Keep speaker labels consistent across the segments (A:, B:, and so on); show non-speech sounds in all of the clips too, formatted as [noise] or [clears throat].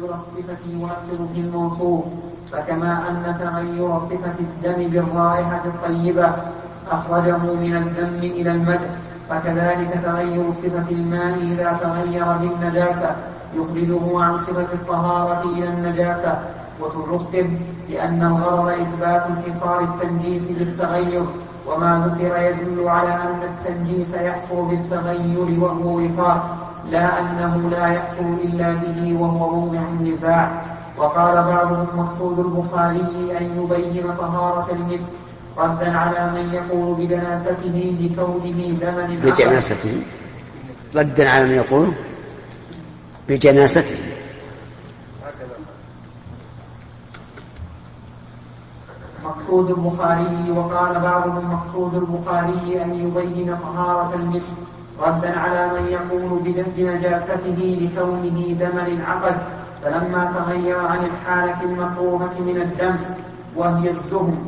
A: تغير الصفة يؤثر في الموصوف فكما أن تغير صفة الدم بالرائحة الطيبة أخرجه من الذم إلى المدح فكذلك تغير صفة الماء إذا تغير بالنجاسة يخرجه عن صفة الطهارة إلى النجاسة وترتب لأن الغرض إثبات انحصار التنجيس بالتغير وما ذكر يدل على أن التنجيس يحصل بالتغير وهو وفاق. لا أنه لا يحصل إلا به وهو موضع النزاع. وقال بعضهم مقصود البخاري أن يبين طهارة المسك ردا على من يقول بدناسته لكونه دمن
B: بجناسته ردا على من يقول بجناسته
A: مقصود البخاري وقال بعضهم مقصود البخاري أن يبين طهارة المسك ردا على من يقول بنجاسته لكونه دما انعقد فلما تغير عن الحالة المكروهة من الدم وهي الزهد.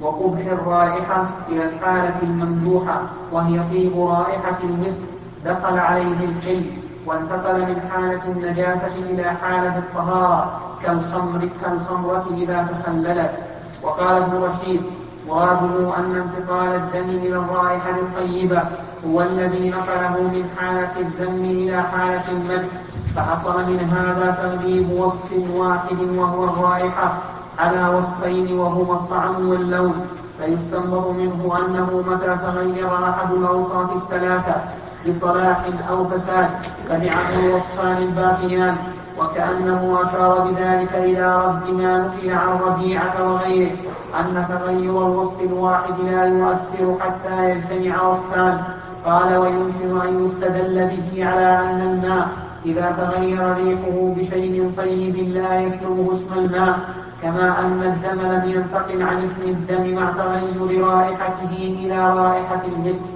A: وقبح الرائحة إلى الحالة الممدوحة وهي طيب رائحة المسك دخل عليه الحل وانتقل من حالة النجاسة إلى حالة الطهارة كالخمر كالخمرة إذا تخللت. وقال ابن رشيد مراده أن انتقال الدم إلى الرائحة الطيبة هو الذي نقله من حالة الذم إلى حالة المدح فحصل من هذا تغليب وصف واحد وهو الرائحة على وصفين وهما الطعم واللون. فيستنبط منه أنه متى تغير أحد الأوصاف الثلاثة بصلاح أو فساد تبعه الوصفان الباقيان وكأنه أشار بذلك إلى رد ما نقل عن ربيعة وغيره أن تغير الوصف الواحد لا يؤثر حتى يجتمع وصفان قال ويمكن أن يستدل به على أن الماء إذا تغير ريحه بشيء طيب لا يسلبه اسم الماء كما أن الدم لم ينتقل عن اسم الدم مع تغير رائحته إلى رائحة المسك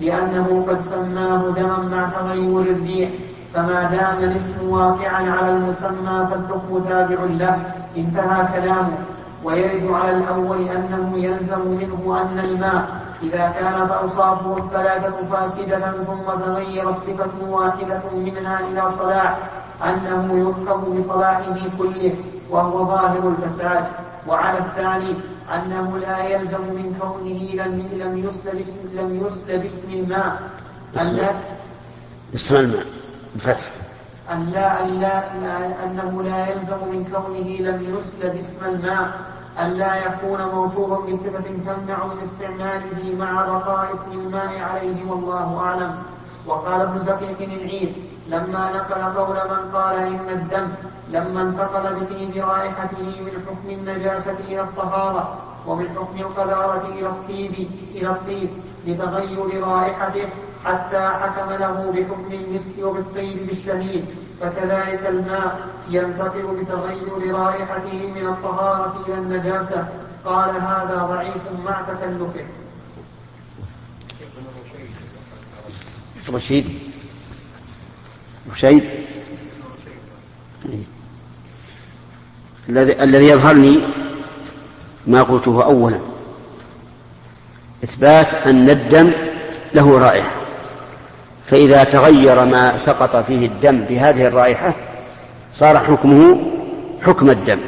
A: لأنه قد سماه دما مع تغير الريح. فما دام الاسم واقعا على المسمى فالحكم تابع له. انتهى كلامه. ويرد على الأول أنه يلزم منه أن الماء. إذا كانت أوصافه الثلاثة فاسدة ثم تغيرت صفة واحدة منها إلى صلاح. أنه يركب بصلاحه كله وهو ظاهر الفساد. وعلى الثاني أنه لا يلزم من كونه لم لم يسلب اسم لم يسلب اسم الماء.
B: اسم الماء.
A: أن لا, أن لا أنه لا يلزم من كونه لم يسلب اسم الماء. أن لا يكون موصوفا بصفة تمنع من استعماله مع بقاء اسم الماء عليه والله أعلم. وقال ابن دقيق العيد لما نقل قول من قال إن الدم لما انتقل بطيب رائحته من حكم النجاسة إلى الطهارة ومن حكم القذارة إلى الطيب إلى الطيب لتغير رائحته حتى حكم له بحكم المسك وبالطيب بالشهيد فكذلك الماء ينتقل بتغير رائحته من الطهارة إلى النجاسة. قال هذا ضعيف مع تكلفه.
B: رشيد. رشيد. الذي الذي يظهر لي ما قلته اولا. إثبات أن الدم له رائحة. فإذا تغير ما سقط فيه الدم بهذه الرائحة صار حكمه حكم الدم.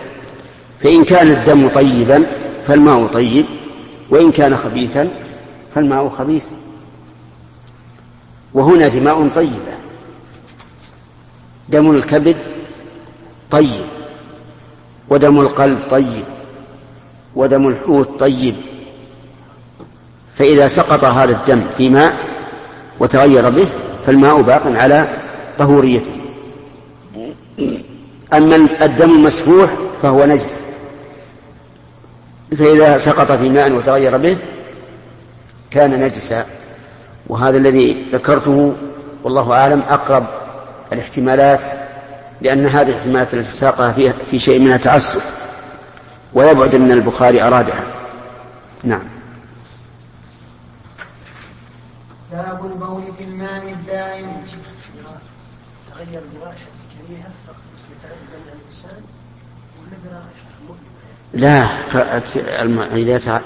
B: فإن كان الدم طيبا فالماء طيب وإن كان خبيثا فالماء خبيث. وهنا دماء طيبة. دم الكبد طيب ودم القلب طيب ودم الحوت طيب. فإذا سقط هذا الدم في ماء وتغير به فالماء باق على طهوريته. أما الدم المسفوح فهو نجس. فإذا سقط في ماء وتغير به كان نجسا. وهذا الذي ذكرته والله أعلم أقرب الاحتمالات لأن هذه الاحتمالات التي ساقها فيها في شيء منها تعسف ويبعد أن البخاري أرادها. نعم.
A: باب البول في الماء الدائم
C: كريهة يتعدى الإنسان
B: لا إذا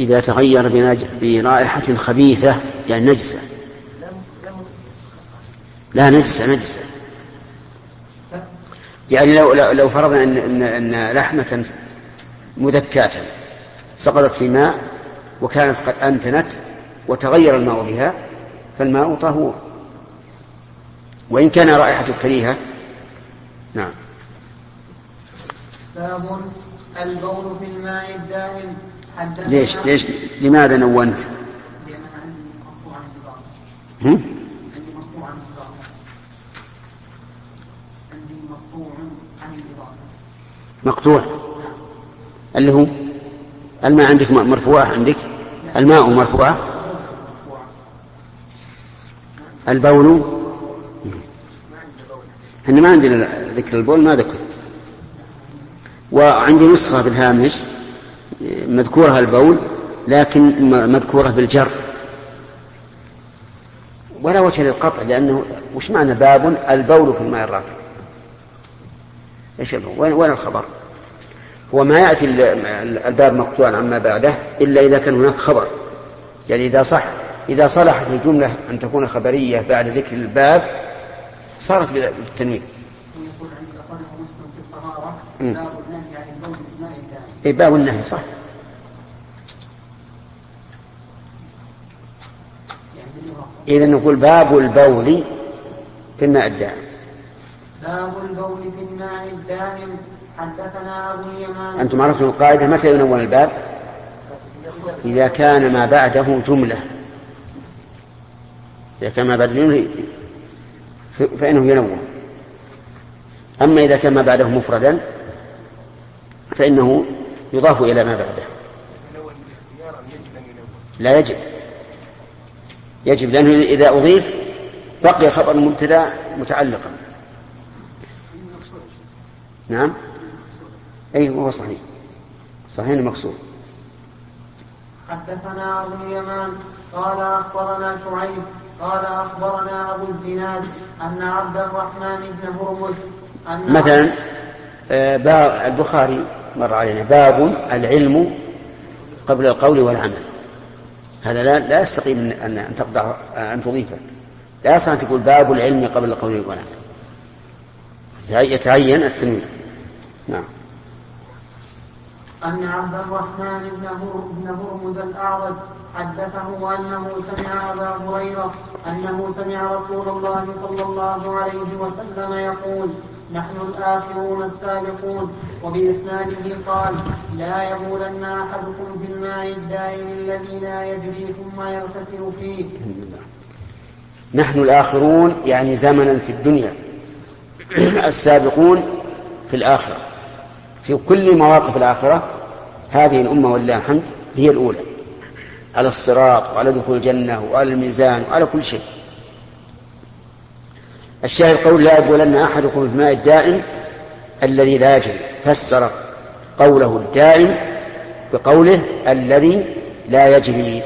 B: إذا تغير برائحة خبيثة يعني نجسة. لا نجسة نجسة. يعني لو لو, لو فرضنا إن إن, إن لحمة مذكاة سقطت في ماء وكانت قد أنتنت وتغير الماء بها فالماء طهور. وإن كان رائحة كريهة. نعم.
A: باب البول في الماء الدائم.
B: ليش؟ ليش؟ لماذا نونت؟
A: لأن عندي مقطوع عن الإضافة؟ عندي مقطوع عن الإضافة عندي مقطوع عن الإضافة
B: مقطوع؟ اللي هو الماء عندك مرفوع عندك؟ الماء مرفوع؟ البول إحنا ما عندنا ذكر البول ما ذكر وعندي نسخة بالهامش مذكورها البول لكن مذكورة بالجر. ولا وجه للقطع لأنه وش معنى باب؟ البول في الماء الراكد إيش البول وين الخبر؟ هو ما يأتي الباب مقطوعا عما بعده إلا إذا كان هناك خبر. يعني إذا صح إذا صلحت الجملة أن تكون خبرية بعد ذكر الباب صارت بالتنوين إيه باب النهي صح. إذا نقول باب البول في الماء الدائم.
A: باب البول في الماء الدائم. حدثنا أبو اليمان.
B: أنتم عرفتم القاعدة متى ينون الباب؟ إذا كان ما بعده جملة. إذا كان ما بعده جملة فإنه ينون أما إذا كان ما بعده مفردا فإنه يضاف إلى ما بعده. لا يجب. يجب لأنه إذا أضيف بقي خبر المبتدأ متعلقا. نعم. أي هو صحيح. صحيح إنه مقصود
A: حدثنا أبو اليمان قال أخبرنا شعيب قال أخبرنا أبو الزناد أن عبد الرحمن بن هرمز
B: مثلا آه، باب البخاري مر علينا باب العلم قبل القول والعمل. هذا لا لا يستقيم ان ان تقطع أن تضيفه. لا يصح أن تقول باب العلم قبل القول والعمل. يتعين التنوين. نعم.
A: أن عبد الرحمن بن بن هرمز الأعرج حدثه أنه سمع أبا هريرة أنه سمع رسول الله صلى الله عليه وسلم يقول نحن الآخرون السابقون وبإسناده قال لا يبولن أحدكم في الماء الدائم الذي لا يجري ثم يغتسل فيه
B: نحن الآخرون يعني زمنا في الدنيا [clears throat] السابقون في الآخرة. في كل مواقف الآخرة هذه الأمة ولله الحمد هي الأولى. على الصراط وعلى دخول الجنة وعلى الميزان وعلى كل شيء. الشاهد قول لا يبولن أحدكم في الماء الدائم الذي لا يجري. فسر قوله الدائم بقوله الذي لا يجري.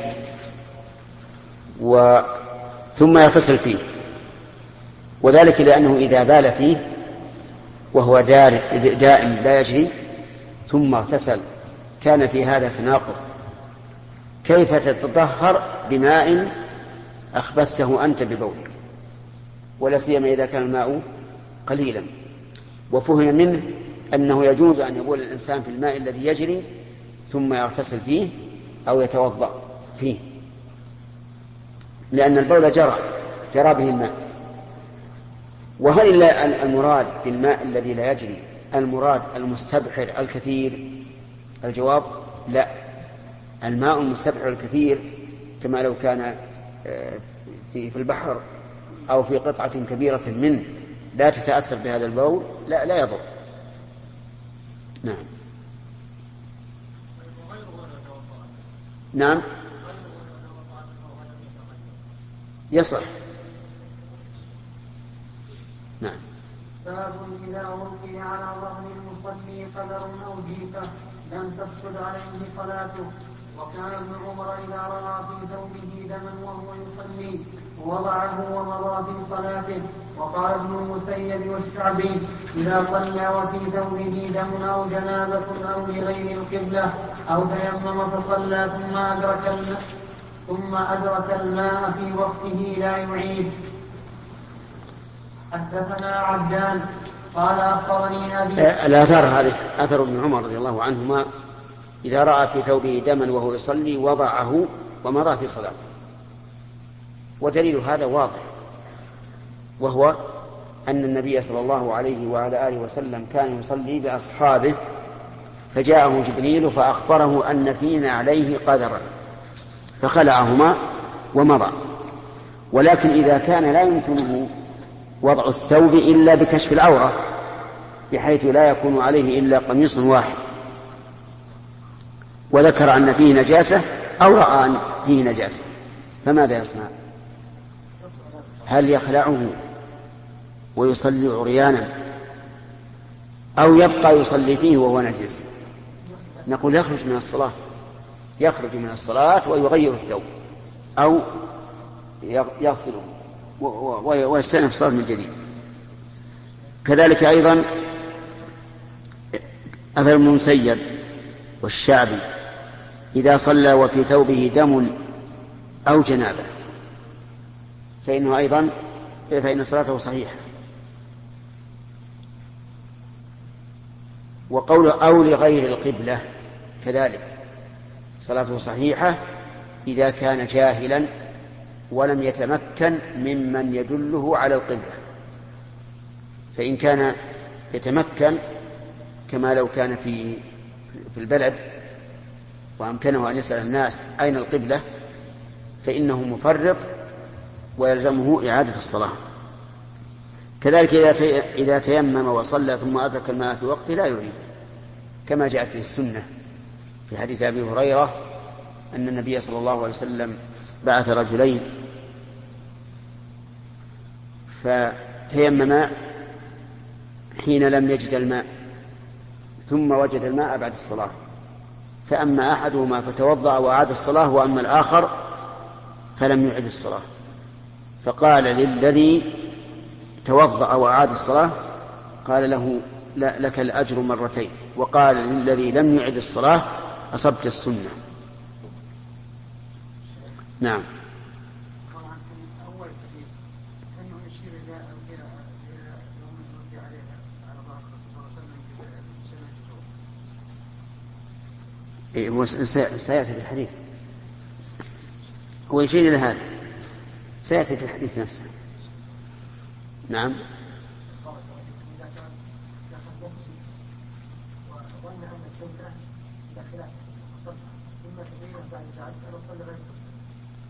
B: و ثم يغتسل فيه. وذلك لأنه إذا بال فيه وهو دائم لا يجري ثم اغتسل. كان في هذا تناقض. كيف تتطهر بماء أخبثته أنت ببولك ولا سيما إذا كان الماء قليلا. وفهم منه أنه يجوز أن يبول الإنسان في الماء الذي يجري ثم يغتسل فيه أو يتوضأ فيه. لأن البول جرى جرى به الماء. وهل المراد بالماء الذي لا يجري؟ المراد المستبحر الكثير؟ الجواب لا. الماء المستبحر الكثير كما لو كان في في البحر أو في قطعة كبيرة منه لا تتأثر بهذا البول لا لا يضر. نعم. نعم. يصح. نعم.
A: باب إذا ألقي على ظهر المصلي قدر أو جيفة لم تفسد عليه صلاته. وكان ابن عمر إذا رأى في ثوبه دما وهو يصلي وضعه ومضى في صلاته. وقال ابن المسيب والشعبي إذا صلى وفي ثوبه دم أو جنابة أو لغير القبلة أو تيمم فصلى ثم أدرك ثم أدرك الماء في وقته لا يعيد. حدثنا عبدان قال أخبرني أبي
B: الآثار هذه أثر ابن عمر رضي الله عنهما إذا رأى في ثوبه دما وهو يصلي وضعه ومضى في صلاته. ودليل هذا واضح وهو أن النبي صلى الله عليه وعلى آله وسلم كان يصلي بأصحابه فجاءه جبريل فأخبره أن فينا عليه قدرا فخلعهما ومضى. ولكن إذا كان لا يمكنه وضع الثوب إلا بكشف العورة بحيث لا يكون عليه إلا قميص واحد. وذكر أن فيه نجاسة أو رأى أن فيه نجاسة فماذا يصنع؟ هل يخلعه ويصلي عريانا أو يبقى يصلي فيه وهو نجس؟ نقول يخرج من الصلاة يخرج من الصلاة ويغير الثوب أو يغسله. ويستأنف من جديد. كذلك أيضا أثر المسيب والشعبي إذا صلى وفي ثوبه دم أو جنابة. فإنه أيضا فإن صلاته صحيحة. وقول أو لغير القبلة كذلك. صلاته صحيحة إذا كان جاهلا ولم يتمكن ممن يدله على القبلة. فإن كان يتمكن كما لو كان في في البلد وأمكنه أن يسأل الناس أين القبلة فإنه مفرط ويلزمه إعادة الصلاة. كذلك إذا تيمم وصلى ثم أدرك الماء في وقته لا يعيد كما جاءت به السنة في حديث أبي هريرة أن النبي صلى الله عليه وسلم بعث رجلين. فتيمما حين لم يجد الماء ثم وجد الماء بعد الصلاة. فأما أحدهما فتوضأ وأعاد الصلاة وأما الآخر فلم يعد الصلاة. فقال للذي توضأ وأعاد الصلاة قال له لك الأجر مرتين. وقال للذي لم يعد الصلاة أصبت السنة. نعم. إيه، هو سيأتي في الحديث. هو يشير إلى هذا. سيأتي في الحديث نفسه. نعم.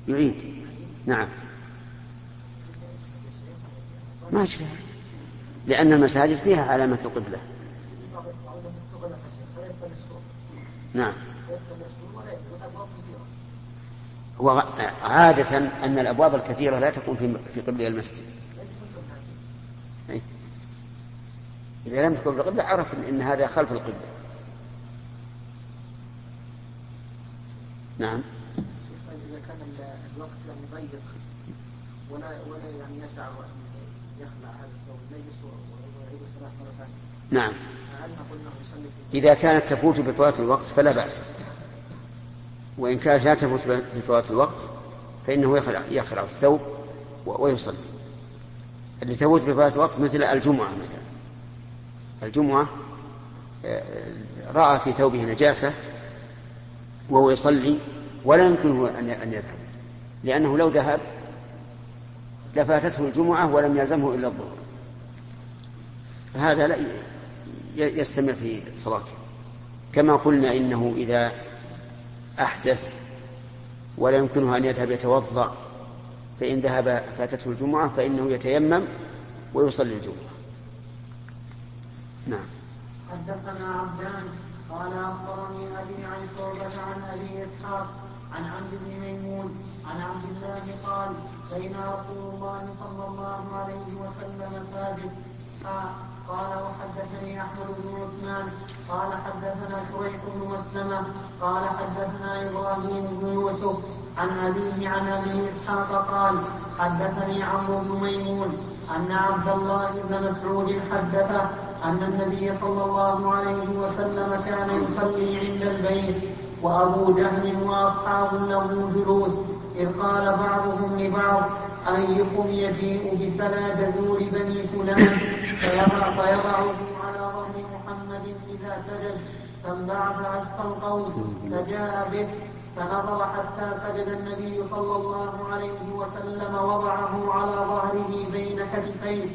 B: يعيد نعم ما لأن المساجد فيها علامة القبلة نعم وعادة أن الأبواب الكثيرة لا تكون في في قبل المسجد. إذا لم تكن في القبلة عرف أن هذا خلف القبلة. نعم.
C: ولا ولا يعني يسع يخلع هذا الثوب النجس ويعيد الصلاة مرة ثانية.
B: نعم. إذا كانت تفوت بفوات الوقت فلا بأس. وإن كانت لا تفوت بفوات الوقت فإنه يخلع, يخلع الثوب ويصلي اللي تفوت بفوات الوقت مثل الجمعة مثلا الجمعة آه، رأى في ثوبه نجاسة وهو يصلي ولا يمكنه أن يذهب لأنه لو ذهب لفاتته الجمعة ولم يلزمه إلا الظهر. فهذا لا يستمر في صلاته. كما قلنا إنه إذا أحدث ولا يمكنه أن يذهب يتوضأ فإن ذهب فاتته الجمعة فإنه يتيمم ويصلي الجمعة. نعم.
A: حدثنا عبدان قال أخبرني أبي عن شعبة عن أبي إسحاق عن عبد بن ميمون عن عبد الله قال بين رسول الله صلى الله عليه وسلم ساجد قال وحدثني أحمد بن عثمان. قال حدثنا شريح بن مسلمة. قال حدثنا إبراهيم بن يوسف. عن أبيه عن أبي إسحاق قال حدثني عمرو بن ميمون. أن عبد الله بن مسعود حدثه أن النبي صلى الله عليه وسلم كان يصلي عند البيت. وأبو جهل وأصحاب له جلوس إذ قال بعضهم لبعض أيكم يجيء بسلا جزور بني فلان؟ فيضعه على ظهر محمد إذا سجد فانبعث أشقى القوم فجاء به فنظر حتى سجد النبي صلى الله عليه وسلم وضعه على ظهره بين كتفيه.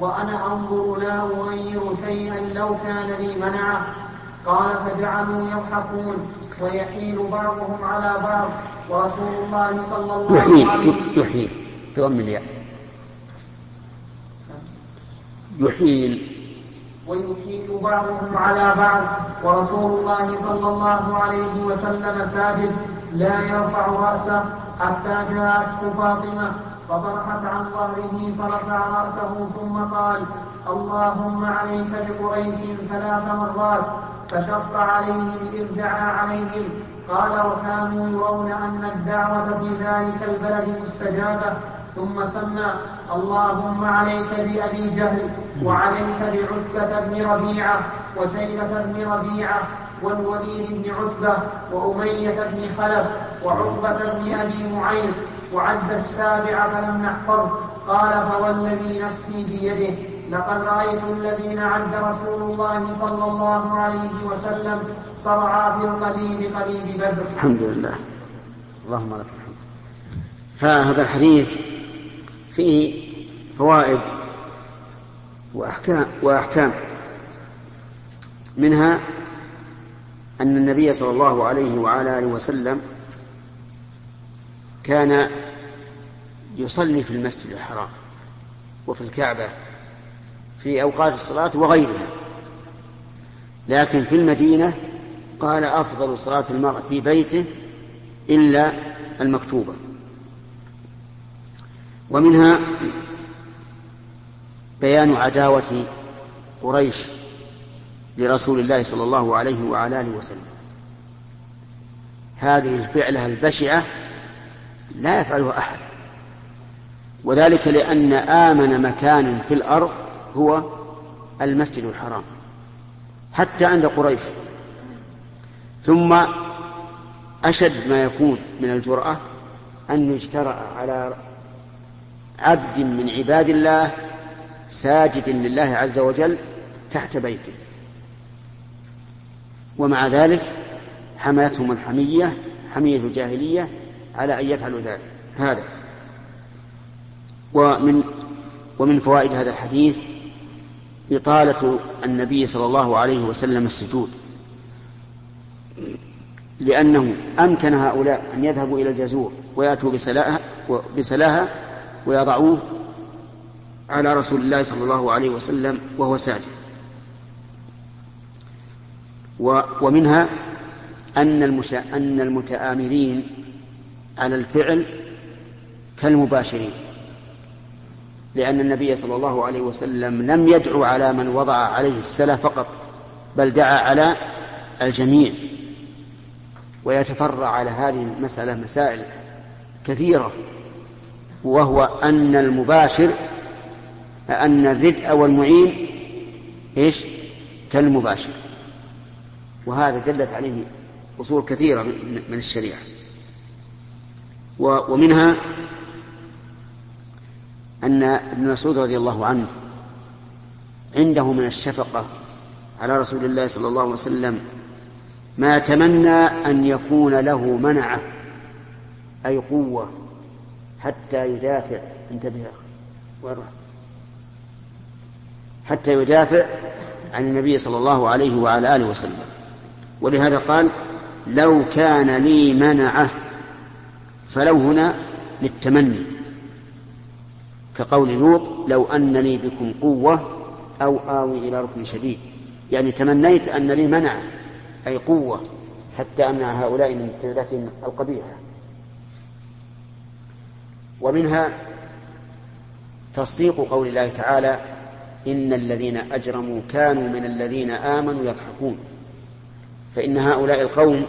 A: وأنا أنظر لا أغير شيئا لو كان لي منعه قال فجعلوا يضحكون. ويحيل بعضهم على بعض. ورسول الله صلى الله عليه
B: وسلم. يحيل. بضم الياء يحيل.
A: ويحيل بعضهم على بعض. ورسول الله صلى الله عليه وسلم ساجد لا يرفع رأسه حتى جاءته فاطمة فطرحت عن ظهره فرفع رأسه ثم قال اللهم عليك بقريش ثلاث مرات فشق عليهم إذ دعا عليهم. قال وكانوا يرون أن الدعوة في ذلك البلد مستجابة. ثم سمى اللهم عليك بأبي جهل وعليك بعتبة بن ربيعة وشيبة بن ربيعة والوليد بن عتبة وأمية بن خلف وعقبة بن أبي معيط وعد السابع فلم نحفظ قال فوالذي نفسي بيده. لقد رأيت الذين عد رسول الله صلى الله عليه وسلم صرعى في القليب قليب بدر.
B: الحمد لله. اللهم لك الحمد. هذا الحديث فيه فوائد وأحكام وأحكام. منها أن النبي صلى الله عليه وعلى آله وسلم كان يصلي في المسجد الحرام وفي الكعبة. في أوقات الصلاة وغيرها. لكن في المدينة قال أفضل صلاة المرء في بيته إلا المكتوبة. ومنها بيان عداوة قريش لرسول الله صلى الله عليه وعلى آله وسلم. هذه الفعلة البشعة لا يفعلها أحد. وذلك لأن آمن مكان في الأرض هو المسجد الحرام حتى عند قريش. ثم أشد ما يكون من الجرأة أن يجترأ على عبد من عباد الله ساجد لله عز وجل تحت بيته. ومع ذلك حملتهم الحمية حمية الجاهلية على أن يفعلوا ذلك هذا. ومن ومن فوائد هذا الحديث إطالة النبي صلى الله عليه وسلم السجود لأنه أمكن هؤلاء أن يذهبوا إلى الجزور ويأتوا بسلاها, ويضعوه على رسول الله صلى الله عليه وسلم وهو ساجد ومنها أن. أن المتآمرين على الفعل كالمباشرين لأن النبي صلى الله عليه وسلم لم يدعو على من وضع عليه السلة فقط بل دعا على الجميع. ويتفرع على هذه المسألة مسائل كثيرة وهو أن المباشر أن الردء والمعين إيش؟ كالمباشر. وهذا دلت عليه أصول كثيرة من الشريعة. ومنها أن ابن مسعود رضي الله عنه عنده من الشفقة على رسول الله صلى الله عليه وسلم ما تمنى أن يكون له منعة أي قوة حتى يدافع. انتبه حتى يدافع عن النبي صلى الله عليه وعلى آله وسلم. ولهذا قال لو كان لي منعة فلو هنا للتمني. كقول لوط لو أن لي بكم قوة أو آوي إلى ركن شديد. يعني تمنيت أن لي منع أي قوة حتى أمنع هؤلاء من فعلتهم القبيحة. ومنها تصديق قول الله تعالى إن الذين أجرموا كانوا من الذين آمنوا يضحكون. فإن هؤلاء القوم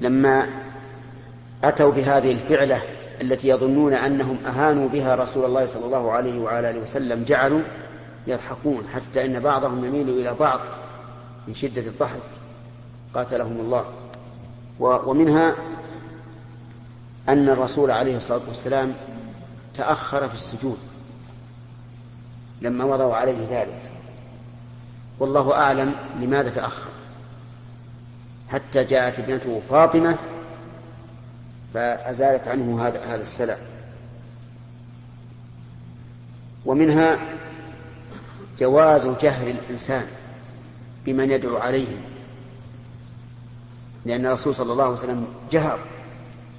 B: لما أتوا بهذه الفعلة التي يظنون أنهم أهانوا بها رسول الله صلى الله عليه وعلى آله وسلم جعلوا يضحكون حتى إن بعضهم يميل إلى بعض من شدة الضحك. قاتلهم الله. ومنها أن الرسول عليه الصلاة والسلام تأخر في السجود لما وضعوا عليه ذلك. والله أعلم لماذا تأخر. حتى جاءت ابنته فاطمة فأزالت عنه هذا هذا السلام ومنها جواز جهر الإنسان بمن يدعو عليهم. لأن الرسول صلى الله عليه وسلم جهر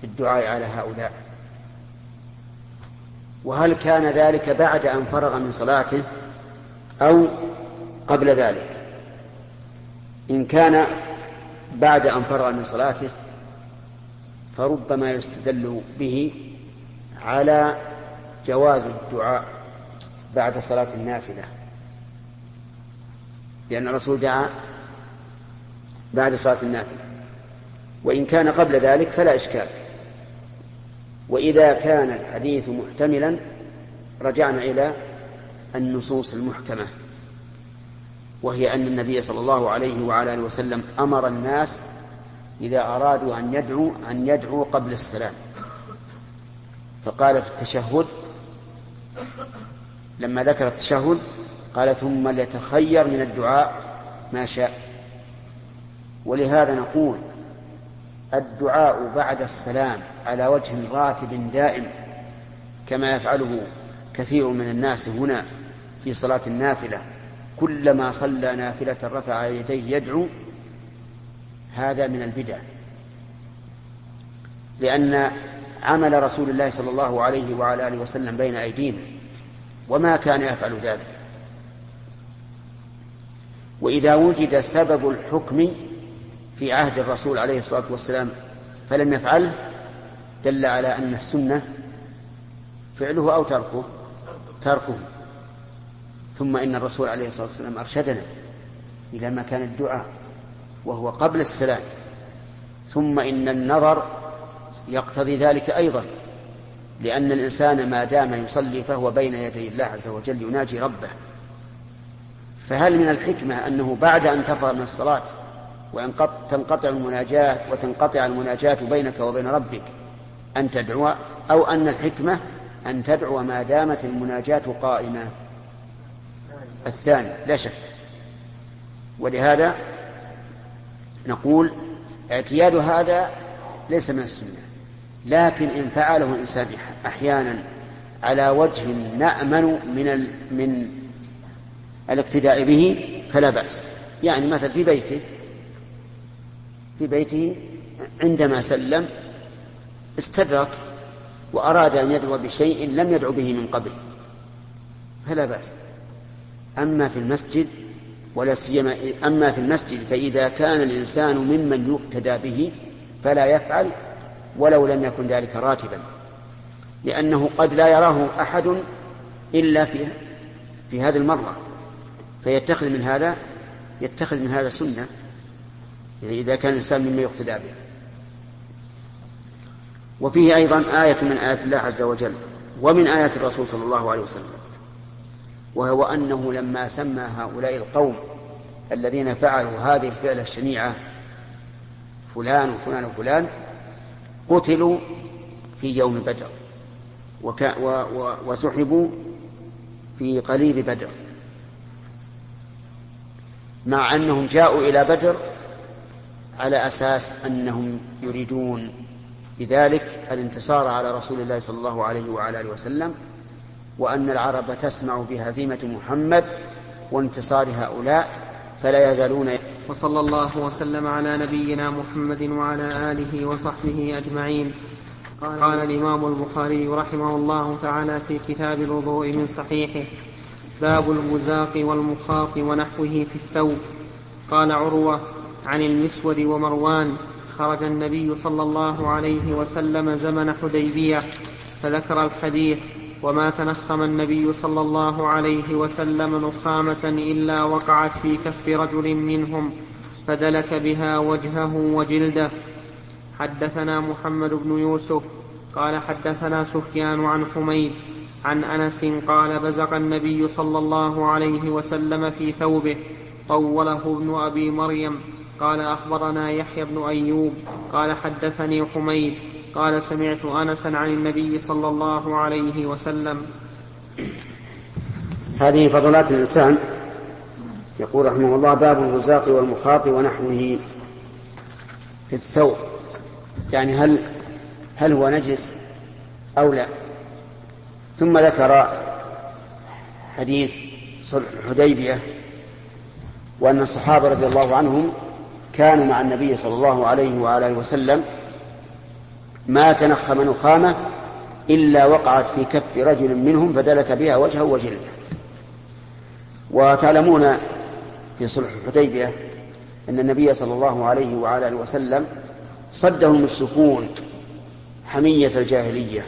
B: بالدعاء على هؤلاء. وهل كان ذلك بعد أن فرغ من صلاته أو قبل ذلك؟ إن كان بعد أن فرغ من صلاته فربما يستدل به على جواز الدعاء بعد صلاة النافلة. لأن الرسول دعا بعد صلاة النافلة. وإن كان قبل ذلك فلا إشكال. وإذا كان الحديث محتملا رجعنا إلى النصوص المحكمة. وهي أن النبي صلى الله عليه وعلى آله وسلم أمر الناس إذا أرادوا أن يدعوا أن يدعوا قبل السلام. فقال في التشهد لما ذكر التشهد قال ثم ليتخير من الدعاء ما شاء. ولهذا نقول الدعاء بعد السلام على وجه راتب دائم كما يفعله كثير من الناس هنا في صلاة النافلة. كلما صلى نافلة رفع يديه يدعو هذا من البدع. لأن عمل رسول الله صلى الله عليه وعلى آله وسلم بين أيدينا وما كان يفعل ذلك. وإذا وجد سبب الحكم في عهد الرسول عليه الصلاة والسلام فلم يفعله دل على أن السنة فعله أو تركه تركه. ثم إن الرسول عليه الصلاة والسلام أرشدنا إلى مكان الدعاء. وهو قبل السلام. ثم إن النظر يقتضي ذلك أيضا لأن الإنسان ما دام يصلي فهو بين يدي الله عز وجل يناجي ربه. فهل من الحكمة أنه بعد أن تفرغ من الصلاة وأن تنقطع المناجاة وتنقطع المناجاة بينك وبين ربك أن تدعو أو أن الحكمة أن تدعو ما دامت المناجاة قائمة؟ الثاني لا شك. ولهذا نقول اعتياد هذا ليس من السنة لكن إن فعله الإنسان أحيانا على وجه نأمن من ال... من الاقتداء به فلا بأس. يعني مثلا في بيته في بيته عندما سلم استدرك وأراد أن يدعو بشيء لم يدعو به من قبل فلا بأس. أما في المسجد ولا سيما أما في المسجد فإذا كان الإنسان ممن يقتدى به فلا يفعل ولو لم يكن ذلك راتبا لأنه قد لا يراه أحد إلا في في هذه المرة. فيتخذ من هذا يتخذ من هذا سنة إذا كان الإنسان مما يقتدى به. وفيه أيضا آية من آيات الله عز وجل ومن آيات الرسول صلى الله عليه وسلم. وهو أنه لما سمى هؤلاء القوم الذين فعلوا هذه الفعلة الشنيعة فلان وفلان وفلان قتلوا في يوم بدر و و وسحبوا في قليل بدر. مع أنهم جاءوا إلى بدر على أساس أنهم يريدون بذلك الانتصار على رسول الله صلى الله عليه وعلى آله وسلم. وأن العرب تسمع بهزيمة محمد وانتصار هؤلاء فلا يزالون
A: وصلى الله وسلم على نبينا محمد وعلى آله وصحبه أجمعين. قال الإمام البخاري رحمه الله تعالى في كتاب الوضوء من صحيحه باب المزاق والمخاط ونحوه في الثوب. قال عروة عن المسود ومروان خرج النبي صلى الله عليه وسلم زمن حديبية فذكر الحديث وما تنخم النبي صلى الله عليه وسلم نخامة إلا وقعت في كف رجل منهم فدلك بها وجهه وجلده. حدثنا محمد بن يوسف قال حدثنا سفيان عن حميد عن أنس قال بزق النبي صلى الله عليه وسلم في ثوبه طوله ابن أبي مريم. قال أخبرنا يحيى بن أيوب قال حدثني حميد قال سمعت أنسا عن النبي صلى الله عليه وسلم.
B: هذه فضلات الإنسان. يقول رحمه الله باب الرزاق والمخاط ونحوه في الثوب. يعني هل هل هو نجس أو لا؟ ثم ذكر حديث صلح الحديبية وأن الصحابة رضي الله عنهم كانوا مع النبي صلى الله عليه وآله وسلم ما تنخم نخامة إلا وقعت في كف رجل منهم فدلك بها وجهه وجلده. وتعلمون في صلح الحديبية أن النبي صلى الله عليه وعلى آله وسلم صده المشركون حمية الجاهلية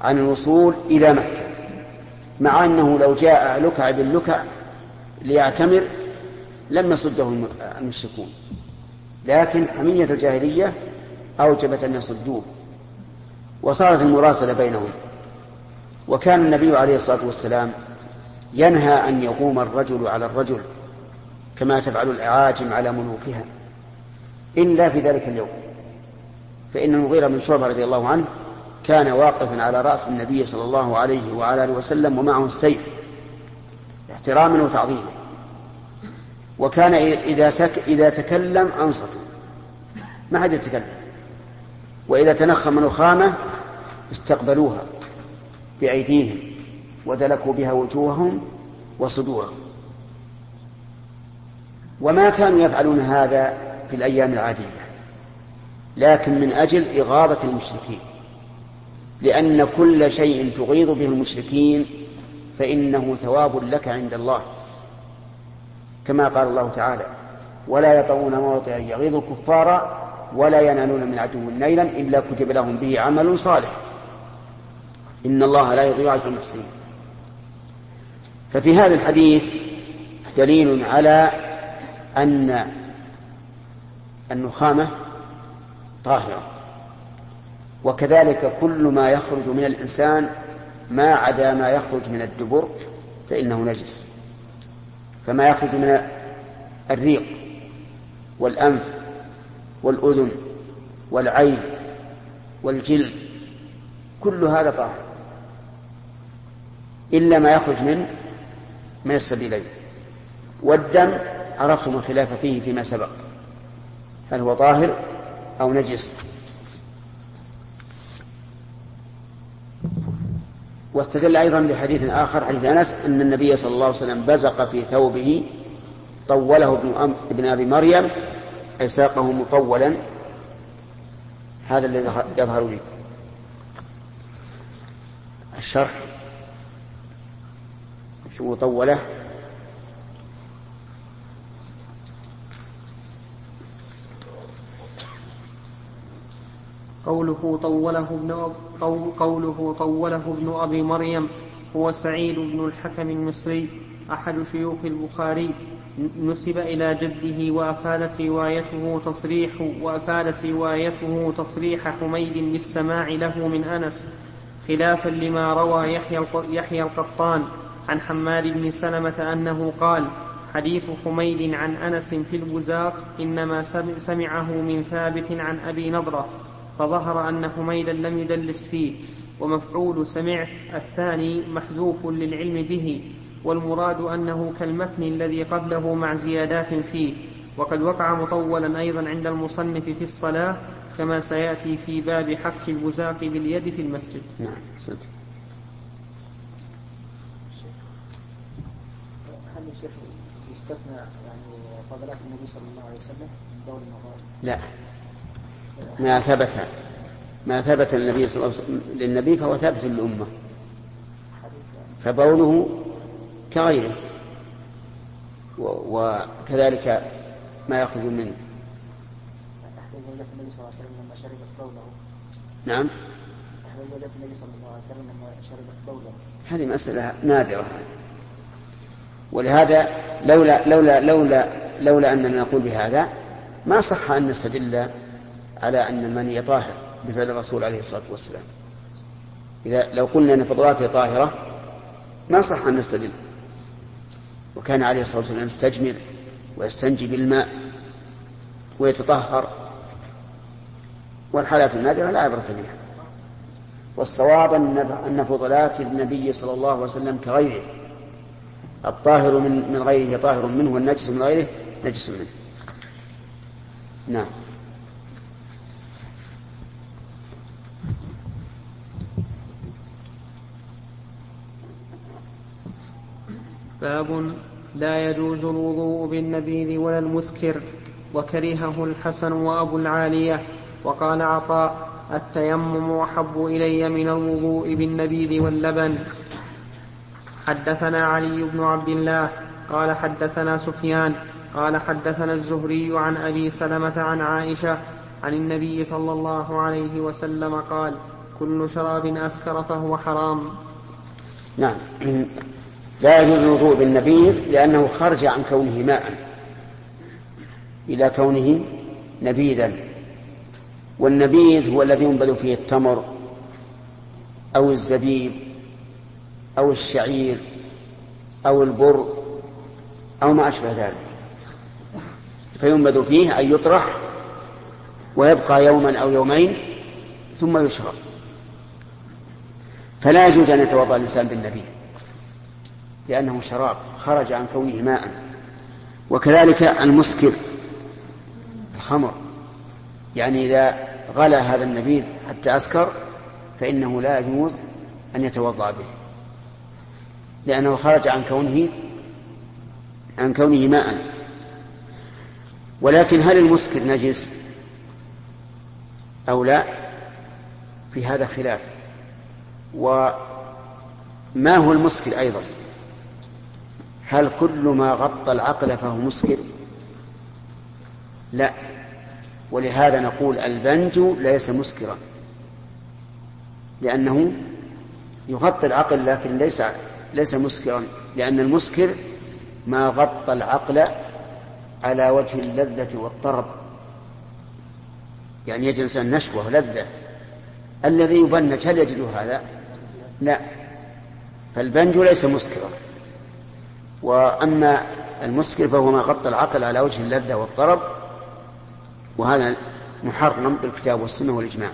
B: عن الوصول إلى مكة مع أنه لو جاء لكع بن لكع ليعتمر لم يصده المشركون لكن حمية الجاهلية أوجبت أن يصدوه وصارت المراسلة بينهم. وكان النبي عليه الصلاة والسلام ينهى أن يقوم الرجل على الرجل كما تفعل الأعاجم على ملوكها. إلا في ذلك اليوم. فإن المغيرة بن شعبة رضي الله عنه كان واقفا على رأس النبي صلى الله عليه وعلى آله وسلم ومعه السيف احتراما وتعظيما. وكان إذا, سك إذا تكلم أنصتوا. ما حد يتكلم. وإذا تنخم نخامة استقبلوها بأيديهم ودلكوا بها وجوههم وصدورهم. وما كانوا يفعلون هذا في الأيام العادية لكن من أجل إغاظة المشركين لأن كل شيء تغيظ به المشركين فإنه ثواب لك عند الله. كما قال الله تعالى ولا يطؤون موطئا يغيظ الكفار ولا ينالون من عدو نيلا إلا كتب لهم به عمل صالح. إن الله لا يضيع أجر المحسنين. ففي هذا الحديث دليل على أن النخامة طاهرة. وكذلك كل ما يخرج من الإنسان ما عدا ما يخرج من الدبر فإنه نجس. فما يخرج من الريق والأنف والأذن والعين والجلد كل هذا طاهر. إلا ما يخرج من من السبيلين. والدم عرفتم الخلاف فيه فيما سبق. هل هو طاهر أو نجس؟ واستدل أيضا بحديث آخر حديث أنس أن النبي صلى الله عليه وسلم بزق في ثوبه طوله ابن, أبي مريم أي ساقه مطولا. هذا الذي يظهر لي. الشرح شو مطولة.
A: قوله طوله ابن قوله طوله ابن أبي مريم هو سعيد بن الحكم المصري أحد شيوخ البخاري. نسب إلى جده وأفادت روايته تصريح وأفادت روايته تصريح حميد بالسماع له من أنس خلافا لما روى يحيى يحيى القطان عن حماد بن سلمة أنه قال حديث حميد عن أنس في البزاق إنما سمعه من ثابت عن أبي نضرة فظهر أن حميدا لم يدلس فيه ومفعول سمعت الثاني محذوف للعلم به والمراد أنه كالمتن الذي قبله مع زيادات فيه وقد وقع مطولا أيضا عند المصنف في الصلاة كما سيأتي في باب حق البزاق باليد في المسجد
B: نعم سنت.
C: هل الشيخ يستثنى يعني فضلات النبي صلى الله عليه وسلم من؟
B: لا ما ثبت ما ثبت للنبي صلى الله عليه وسلم للنبي فهو ثابت للأمة فبوله كغيره. وكذلك ما يخرج منه.
C: النبي صلى الله عليه وسلم لما شربت بوله
B: نعم.
C: النبي صلى الله عليه وسلم لما شربت بوله
B: هذه مسألة نادرة. ولهذا لولا لولا لولا لولا أننا نقول بهذا ما صح أن نستدل على أن المني طاهر بفعل الرسول عليه الصلاة والسلام. إذا لو قلنا أن فضلاته طاهرة ما صح أن نستدل. وكان عليه الصلاة والسلام يستجمر ويستنجي بالماء ويتطهر. والحالات النادرة لا عبرة بها. والصواب أن فضلات النبي صلى الله عليه وسلم كغيره. الطاهر من غيره طاهر منه والنجس من غيره نجس منه. نعم.
D: باب لا يجوز الوضوء بالنبيذ ولا المسكر وكرهه الحسن وأبو العالية وقال عطاء التيمم أحب إلي من الوضوء بالنبيذ واللبن. حدثنا علي بن عبد الله قال حدثنا سفيان قال حدثنا الزهري عن أبي سلمة عن عائشة عن النبي صلى الله عليه وسلم قال كل شراب أسكر فهو حرام.
B: نعم. لا يجوز الوضوء بالنبيذ لأنه خرج عن كونه ماء إلى كونه نبيذا. والنبيذ هو الذي ينبذ فيه التمر أو الزبيب أو الشعير أو البر أو ما أشبه ذلك. فينبذ فيه أن يطرح ويبقى يوما أو يومين ثم يشرب. فلا يجوز أن يتوضأ الإنسان بالنبيذ. لأنه شراب خرج عن كونه ماء. وكذلك المسكر الخمر. يعني إذا غلا هذا النبيذ حتى أسكر فإنه لا يجوز أن يتوضأ به. لأنه خرج عن كونه عن كونه ماء. ولكن هل المسكر نجس؟ أو لا؟ في هذا خلاف. وما هو المسكر أيضا؟ هل كل ما غطى العقل فهو مسكر؟ لا. ولهذا نقول البنج ليس مسكرا. لأنه يغطي العقل لكن ليس ليس مسكرا. لأن المسكر ما غطى العقل على وجه اللذة والطرب. يعني يجد الإنسان نشوة ولذة. الذي يبنج هل يجد هذا؟ لا. فالبنج ليس مسكرا. وأما المسكر فهو ما غطى العقل على وجه اللذة والطرب وهذا محرم بالكتاب والسنة والإجماع.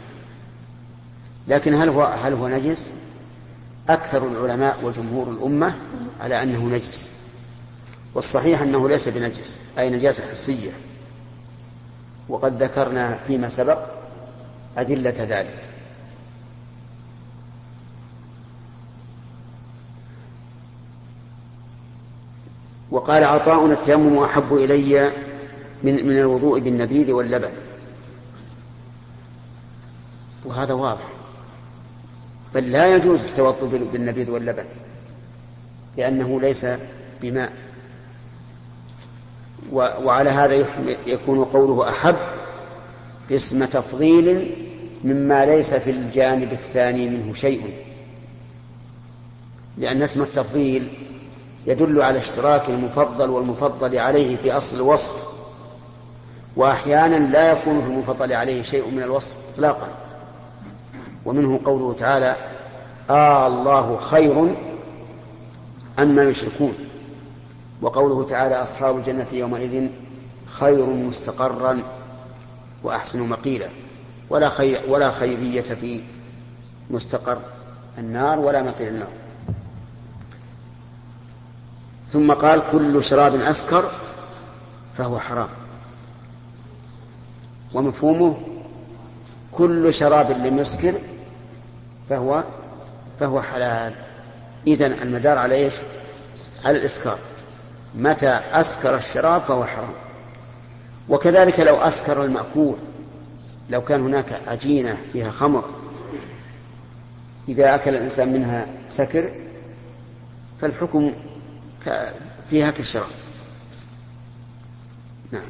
B: لكن هل هو هل هو نجس؟ أكثر العلماء وجمهور الأمة على أنه نجس. والصحيح أنه ليس بنجس أي نجاسة حسية. وقد ذكرنا فيما سبق أدلة ذلك. وقال عطاء التيمم أحب إلي من من الوضوء بالنبيذ واللبن. وهذا واضح. بل لا يجوز التوضؤ بالنبيذ واللبن لأنه ليس بماء. وعلى هذا يكون قوله أحب اسم تفضيل مما ليس في الجانب الثاني منه شيء. لأن اسم التفضيل يدل على اشتراك المفضل والمفضل عليه في أصل الوصف وأحيانا لا يكون في المفضل عليه شيء من الوصف إطلاقا. ومنه قوله تعالى آه الله خير أما يشركون. وقوله تعالى أصحاب الجنة يومئذ خير مستقرا وأحسن مقيلا. ولا خير ولا خيرية في مستقر النار ولا مقيل النار. ثم قال كل شراب أسكر فهو حرام. ومفهومه كل شراب لم يسكر فهو فهو حلال. إذن المدار على إيش؟ على الإسكار. متى أسكر الشراب فهو حرام. وكذلك لو أسكر المأكول لو كان هناك عجينة فيها خمر إذا أكل الإنسان منها سكر فالحكم فيها كالشراب نعم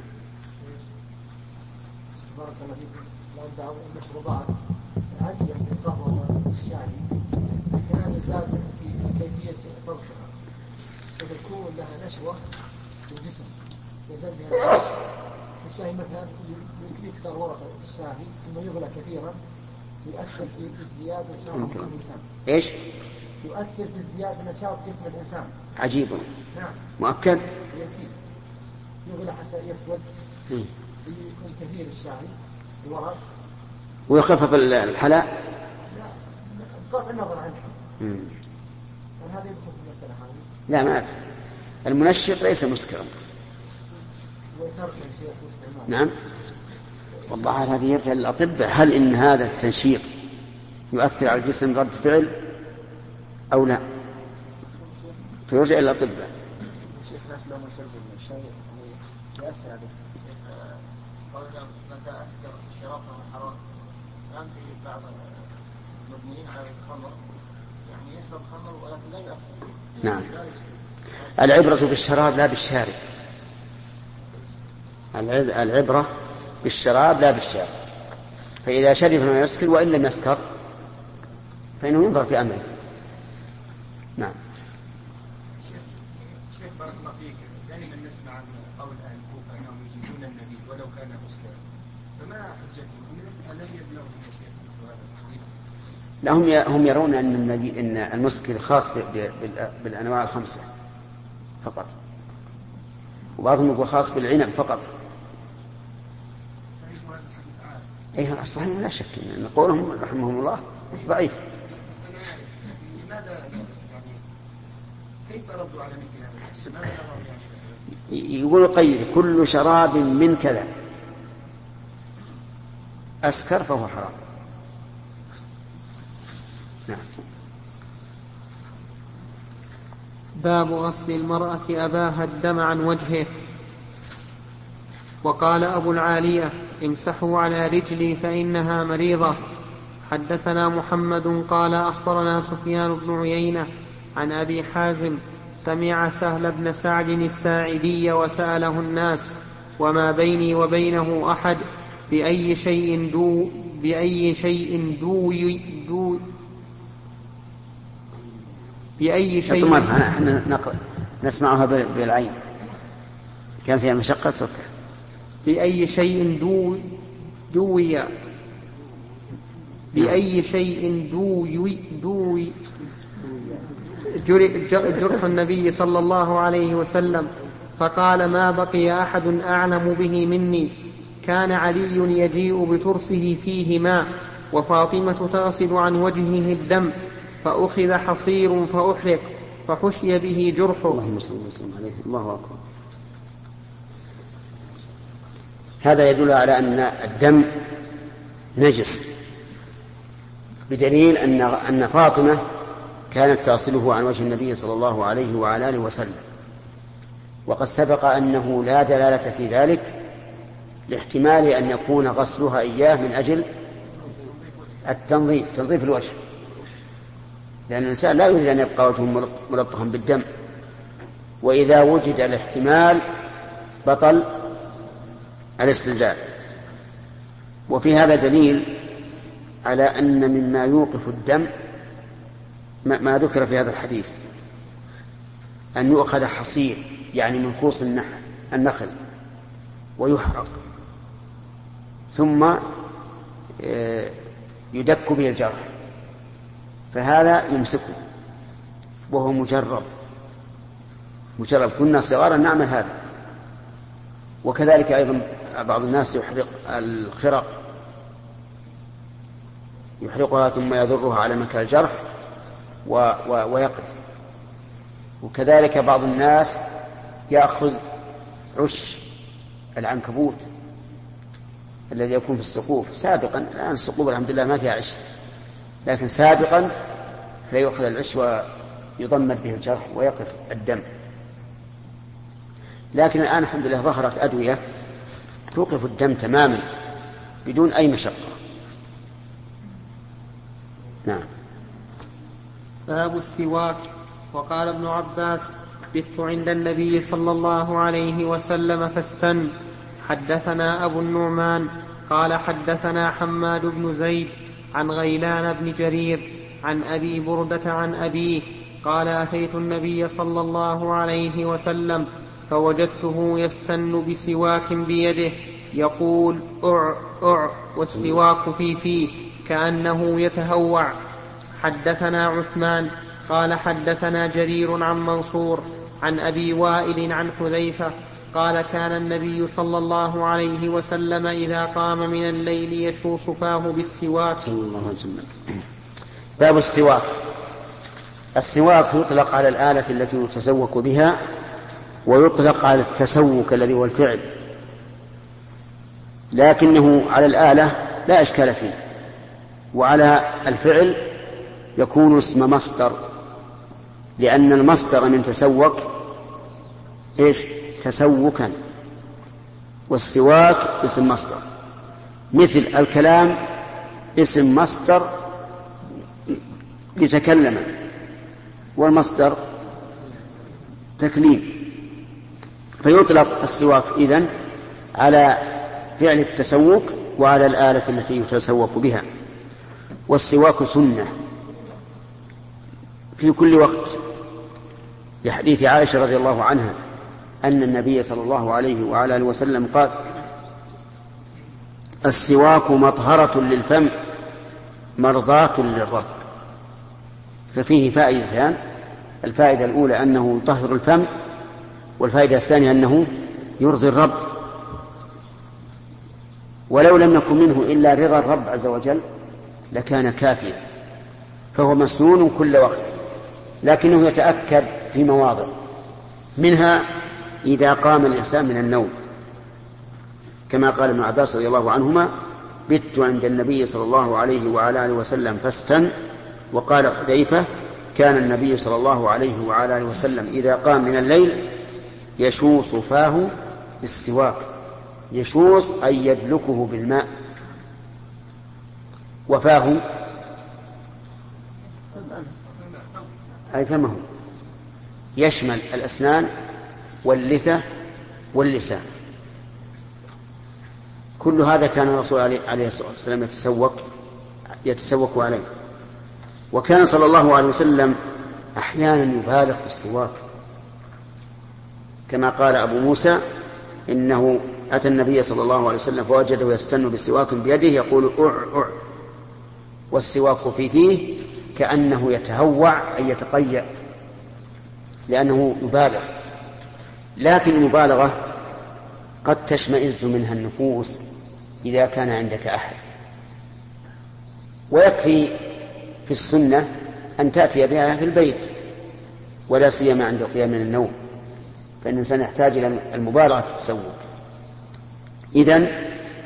C: بارك الله فيكم لو بعض المشروبات هذه القهوة والشاي أحيانا زاد في كيفية طبخها فتكون لها نشوة في الجسم يزال بها. الشاي مثلا يكثر ورق الشاي ثم يغلى كثيرا يؤثر في ازدياد نشاط جسم الإنسان
B: إيش؟
C: يؤثر في ازدياد نشاط جسم الإنسان.
B: عجيب.
C: نعم.
B: مؤكد؟
C: يكفي. يغلى حتى يسود.
B: إيه.
E: يكون كثير الشاي الورق.
B: ويخفف الحلاء
E: بغض النظر عنه. هذا يدخل في المسألة هذه.
B: لا ما أدري. المنشط ليس مسكرا. نعم. والله هذه يرجع للأطباء؟ هل إن هذا التنشيط يؤثر على الجسم رد فعل؟ أو لا؟ فيرجع إلى الأطباء
E: يؤثر عليه متى أسكر حرام بعض على الخمر يعني يشرب خمر ولكن لا يؤثر
B: نعم. العبرة بالشراب لا بالشارب. العبرة بالشراب لا بالشارب. فإذا شرب ما يسكر وإن لم يسكر فإنه ينظر في أمره نعم
E: شيخ بارك الله فيك دائما نسمع عن قول أهل الكوفة أنهم يجيزون النبي ولو كان مسكرا فما حجتهم؟ الذي يبلغهم
B: لا هم يرون أن النبي إن المسكر خاص بالأنواع الخمسة فقط. وبعضهم يقول خاص بالعنب فقط. اي الصحيح لا شك. إن قولهم رحمهم الله ضعيف.
E: لماذا كيف ردوا على مثل هذا
B: يقول قيد كل شراب من كذا. أسكر فهو حرام. نعم.
A: باب غسل المرأة أباها الدم عن وجهه. وقال أبو العالية امسحوا على رجلي فإنها مريضة. حدثنا محمد قال أخبرنا سفيان بن عيينة عن أبي حازم سمع سهل بن سعد الساعدي وسأله الناس وما بيني وبينه أحد بأي شيء دو بأي شيء دو دو بأي شيء
B: إحنا نقرأ نسمعها بالعين. كان فيها مشقة تركها
A: بأي شيء دو دوي بأي شيء دوي دوي جرح النبي صلى الله عليه وسلم فقال ما بقي أحد أعلم به مني. كان علي يجيء بترسه فيه ماء وفاطمة تغسل عن وجهه الدم فأخذ حصير فأحرق فحشي به جرحه.
B: اللهم صل وسلم عليه. الله أكبر. هذا يدل على أن الدم نجس بدليل أن أن فاطمة كانت تصله عن وجه النبي صلى الله عليه وعلى آله وسلم. وقد سبق أنه لا دلالة في ذلك لاحتمال أن يكون غسلها إياه من أجل التنظيف تنظيف الوجه. لأن الإنسان لا يريد أن يبقى وجهه ملطخا بالدم. وإذا وجد الاحتمال بطل الاستلزام وفي هذا دليل على أن مما يوقف الدم ما ذكر في هذا الحديث. أن يؤخذ حصير يعني من خوص النخل ويحرق. ثم آه، يدك به الجرح. فهذا يمسكه وهو مجرب. مجرب. كنا صغارا نعمل هذا. وكذلك أيضا بعض الناس يحرق الخرق. يحرقها ثم يضرها على مكان الجرح و و ويقف وكذلك بعض الناس يأخذ عش العنكبوت الذي يكون في السقوف. سابقا الآن السقوف الحمد لله ما فيها عش لكن سابقا فيؤخذ العش ويضمد به الجرح ويقف الدم. لكن الآن الحمد لله ظهرت أدوية توقف الدم تماما بدون أي مشقة. نعم.
A: باب السواك. وقال ابن عباس بت عند النبي صلى الله عليه وسلم فاستن. حدثنا أبو النعمان. قال حدثنا حماد بن زيد عن غيلان بن جرير عن أبي بردة عن أبيه قال أتيت النبي صلى الله عليه وسلم فوجدته يستن بسواك بيده يقول أع أع والسواك في فيه كأنه يتهوع. حدثنا عثمان قال حدثنا جرير عن منصور عن أبي وائل عن حذيفة
D: قال كان النبي صلى الله عليه وسلم إذا قام من الليل يشوص فاه بالسواك.
B: صلى الله عليه وسلم. باب السواك. السواك يطلق على الآلة التي يتسوك بها ويطلق على التسوك الذي هو الفعل. لكنه على الآلة لا إشكال فيه وعلى الفعل يكون اسم مصدر لأن المصدر من تسوك إيش؟ تسوكا. والسواك اسم مصدر. مثل الكلام اسم مصدر لتكلم. والمصدر تكليم. فيطلق السواك إذن على فعل التسوك وعلى الآلة التي يتسوق بها. والسواك سنة. في كل وقت. لحديث عائشة رضي الله عنها أن النبي صلى الله عليه وعلى آله وسلم قال السواك مطهرة للفم مرضاة للرب. ففيه فائدتان الفائدة الأولى أنه يطهر الفم والفائدة الثانية أنه يرضي الرب. ولو لم يكن منه إلا رضا الرب عز وجل لكان كافيا. فهو مسنون كل وقت لكنه يتأكد في مواضع. منها إذا قام الإنسان من النوم. كما قال ابن عباس رضي الله عنهما بت عند النبي صلى الله عليه وعلى آله وسلم فاستن وقال حذيفة كان النبي صلى الله عليه وعلى آله وسلم إذا قام من الليل يشوص فاه بالسواك يشوص أي يدلكه بالماء وفاه أي فمه يشمل الأسنان واللثة واللسان. كل هذا كان الرسول عليه الصلاة والسلام يتسوق يتسوق عليه. وكان صلى الله عليه وسلم أحيانا يبالغ في السواك. كما قال أبو موسى إنه أتى النبي صلى الله عليه وسلم فوجده يستن بسواك بيده يقول أع أع. والسواك في فيه كأنه يتهوع أي يتقيأ لأنه يبالغ. لكن المبالغة قد تشمئز منها النفوس إذا كان عندك أحد. ويكفي في السنة أن تأتي بها في البيت ولا سيما عند القيام من النوم فإن الإنسان يحتاج إلى المبالغة في التسوق. إذا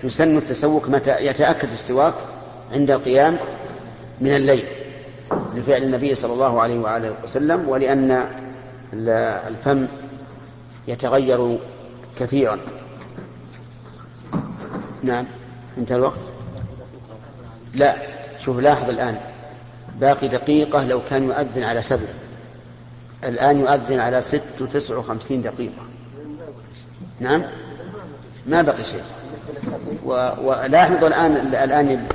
B: يسن التسوق متى يتأكد السواك عند القيام من الليل لفعل النبي صلى الله عليه وآله وسلم ولأن الفم يتغير كثيرا. نعم انتهى الوقت؟ لا شوف لاحظ الآن. باقي دقيقة لو كان يؤذن على سبع. الآن يؤذن على ست وتسع وخمسين دقيقة. نعم؟ ما بقي شيء. ولاحظوا الآن الآن